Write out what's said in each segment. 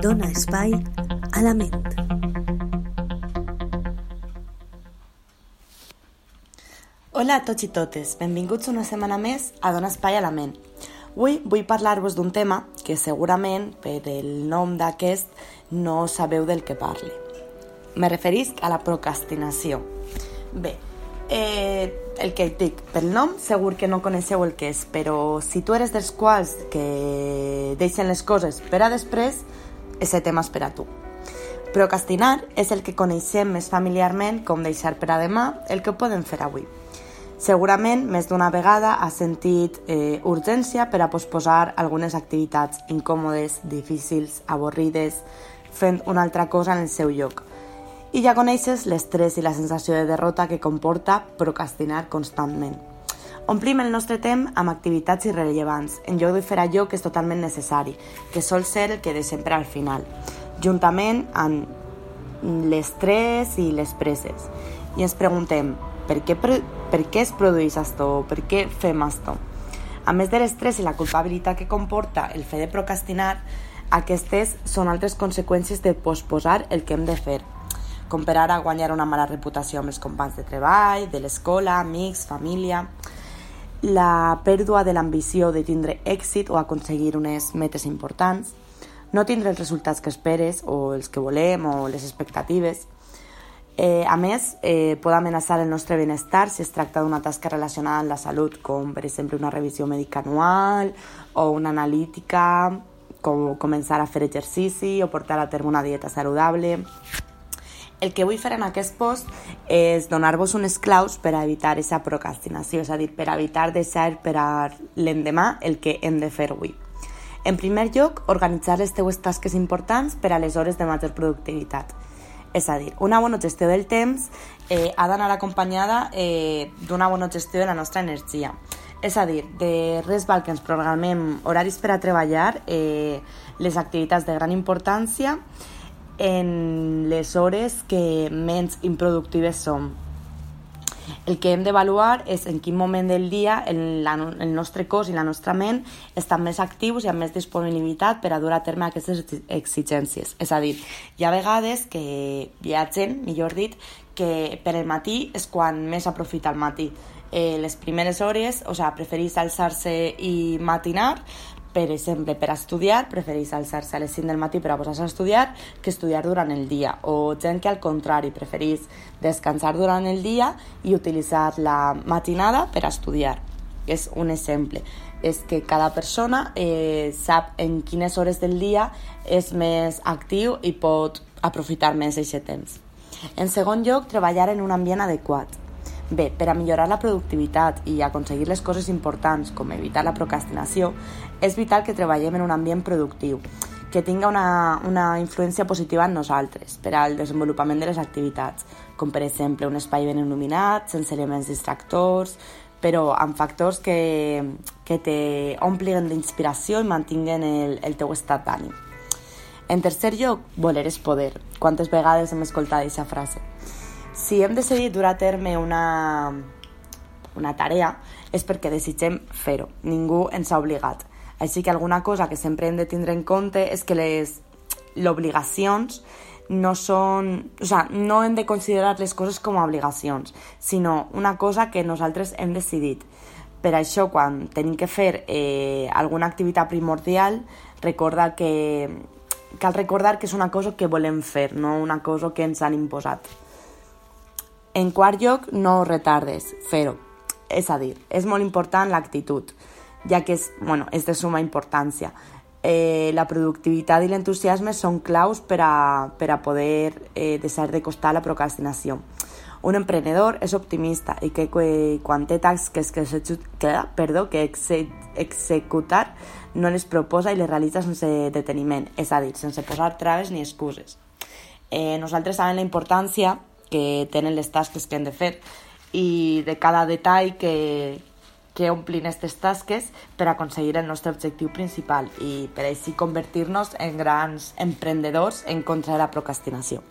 dona espai a la ment. Hola a tots i totes, benvinguts una setmana més a Dona Espai a la Ment. Avui vull parlar-vos d'un tema que segurament, per el nom d'aquest, no sabeu del que parle. Me referisc a la procrastinació. Bé, eh, el que dic, pel nom segur que no coneixeu el que és, però si tu eres dels quals que deixen les coses per a després, ese tema per a tu. Procrastinar és el que coneixem més familiarment com deixar per a demà el que podem fer avui. Segurament més d'una vegada ha sentit eh, urgència per a posposar algunes activitats incòmodes, difícils, avorrides, fent una altra cosa en el seu lloc. I ja coneixes l'estrès i la sensació de derrota que comporta procrastinar constantment. Omplim el nostre temps amb activitats irrellevants, en lloc de fer allò que és totalment necessari, que sol ser el que deixem per al final, juntament amb l'estrès i les presses. I ens preguntem, per què, per què es produeix això? Per què fem això? A més de l'estrès i la culpabilitat que comporta el fet de procrastinar, aquestes són altres conseqüències de posposar el que hem de fer, com per ara guanyar una mala reputació amb els companys de treball, de l'escola, amics, família, la pèrdua de l'ambició de tindre èxit o aconseguir unes metes importants, no tindre els resultats que esperes o els que volem o les expectatives. Eh, a més, eh, pot amenaçar el nostre benestar si es tracta d'una tasca relacionada amb la salut, com per exemple una revisió mèdica anual o una analítica, com començar a fer exercici o portar a terme una dieta saludable. El que vull fer en aquest post és donar-vos unes claus per a evitar aquesta procrastinació, és a dir, per a evitar deixar per a l'endemà el que hem de fer avui. En primer lloc, organitzar les teues tasques importants per a les hores de major productivitat. És a dir, una bona gestió del temps eh, ha d'anar acompanyada eh, d'una bona gestió de la nostra energia. És a dir, de res val que ens programem horaris per a treballar, eh, les activitats de gran importància en les hores que menys improductives som. El que hem d'avaluar és en quin moment del dia el, la, el nostre cos i la nostra ment estan més actius i amb més disponibilitat per a dur a terme aquestes exigències. És a dir, hi ha vegades que hi ha gent, millor dit, que per el matí és quan més aprofita el matí. Eh, les primeres hores, o sigui, preferís alçar-se i matinar, per exemple, per estudiar, prefereix alçar-se a les 5 del matí per a posar-se a estudiar que estudiar durant el dia. O gent que al contrari prefereix descansar durant el dia i utilitzar la matinada per a estudiar. És un exemple. És que cada persona eh, sap en quines hores del dia és més actiu i pot aprofitar més aquest temps. En segon lloc, treballar en un ambient adequat. Bé, per a millorar la productivitat i aconseguir les coses importants, com evitar la procrastinació, és vital que treballem en un ambient productiu, que tinga una, una influència positiva en nosaltres per al desenvolupament de les activitats, com per exemple un espai ben il·luminat, sense elements distractors, però amb factors que, que te omplin d'inspiració i mantinguen el, el teu estat d'ànim. En tercer lloc, voler és poder. Quantes vegades hem escoltat aquesta frase? Si hem decidit dur a terme una, una tarea és perquè desitgem fer-ho. Ningú ens ha obligat. Així que alguna cosa que sempre hem de tindre en compte és que les obligacions no són... O sea, no hem de considerar les coses com a obligacions, sinó una cosa que nosaltres hem decidit. Per això, quan tenim que fer eh, alguna activitat primordial, recorda que cal recordar que és una cosa que volem fer, no una cosa que ens han imposat. En quart lloc, no retardes, fer-ho. És a dir, és molt important l'actitud, ja que és, bueno, és de suma importància. Eh, la productivitat i l'entusiasme són claus per a, per a poder eh, deixar de costar la procrastinació. Un emprenedor és optimista i que, que quan té tasques que, que, perdó, que exe, executar no les proposa i les realitza sense deteniment, és a dir, sense posar traves ni excuses. Eh, nosaltres sabem la importància que tenen les tasques que hem de fer i de cada detall que, que omplin aquestes tasques per aconseguir el nostre objectiu principal i per així convertir-nos en grans emprendedors en contra de la procrastinació.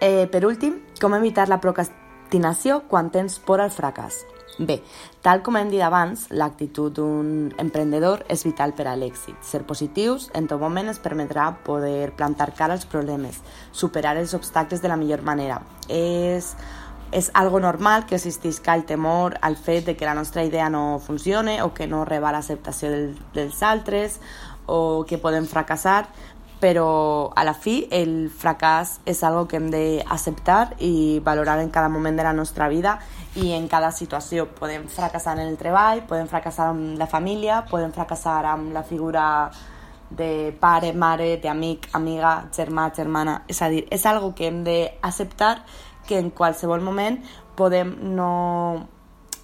Eh, per últim, com evitar la procrastinació quan tens por al fracàs? Bé, tal com hem dit abans, l'actitud d'un emprendedor és vital per a l'èxit. Ser positius en tot moment es permetrà poder plantar cara als problemes, superar els obstacles de la millor manera. És, és algo normal que existisca el temor al fet de que la nostra idea no funcione o que no reba l'acceptació del, dels altres o que podem fracassar, però a la fi el fracàs és algo que hem d'acceptar i valorar en cada moment de la nostra vida i en cada situació. Podem fracassar en el treball, podem fracassar amb la família, podem fracassar amb la figura de pare, mare, d'amic, amiga, germà, germana. És a dir, és algo que hem d'acceptar que en qualsevol moment podem no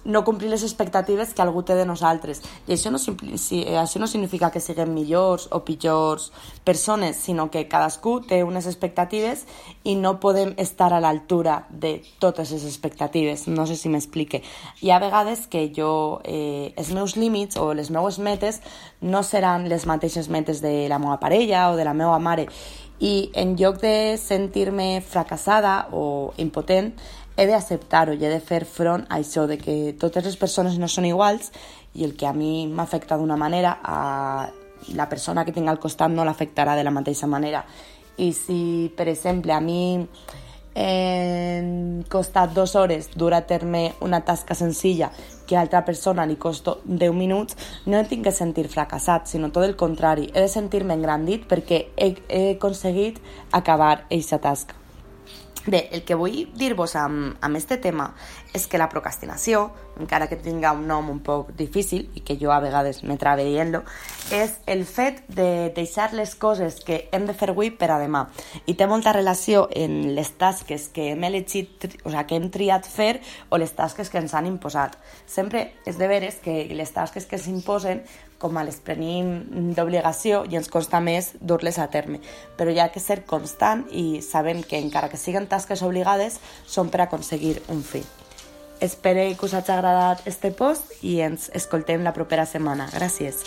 no complir les expectatives que algú té de nosaltres. I això no, si, això no significa que siguem millors o pitjors persones, sinó que cadascú té unes expectatives i no podem estar a l'altura de totes les expectatives. No sé si m'explique. Hi ha vegades que jo, eh, els meus límits o les meues metes no seran les mateixes metes de la meva parella o de la meva mare i en lloc de sentir-me fracassada o impotent, he d'acceptar-ho i he de fer front a això de que totes les persones no són iguals i el que a mi m'afecta d'una manera a la persona que tinc al costat no l'afectarà de la mateixa manera. I si, per exemple, a mi en costat dues hores dur a terme una tasca senzilla que a altra persona li costa 10 minuts, no em tinc que sentir fracassat, sinó tot el contrari. He de sentir-me engrandit perquè he, he aconseguit acabar aquesta tasca. Bé, el que vull dir-vos amb, amb este tema és que la procrastinació, encara que tinga un nom un poc difícil i que jo a vegades me trabe dient-lo, és el fet de deixar les coses que hem de fer avui per a demà. I té molta relació en les tasques que hem elegit, o sigui, que hem triat fer o les tasques que ens han imposat. Sempre és de veres que les tasques que s'imposen com les prenim d'obligació i ens costa més dur-les a terme. Però hi ha que ser constant i sabem que encara que siguin tasques obligades són per aconseguir un fi. Espero que us hagi agradat este post i ens escoltem la propera setmana. Gràcies.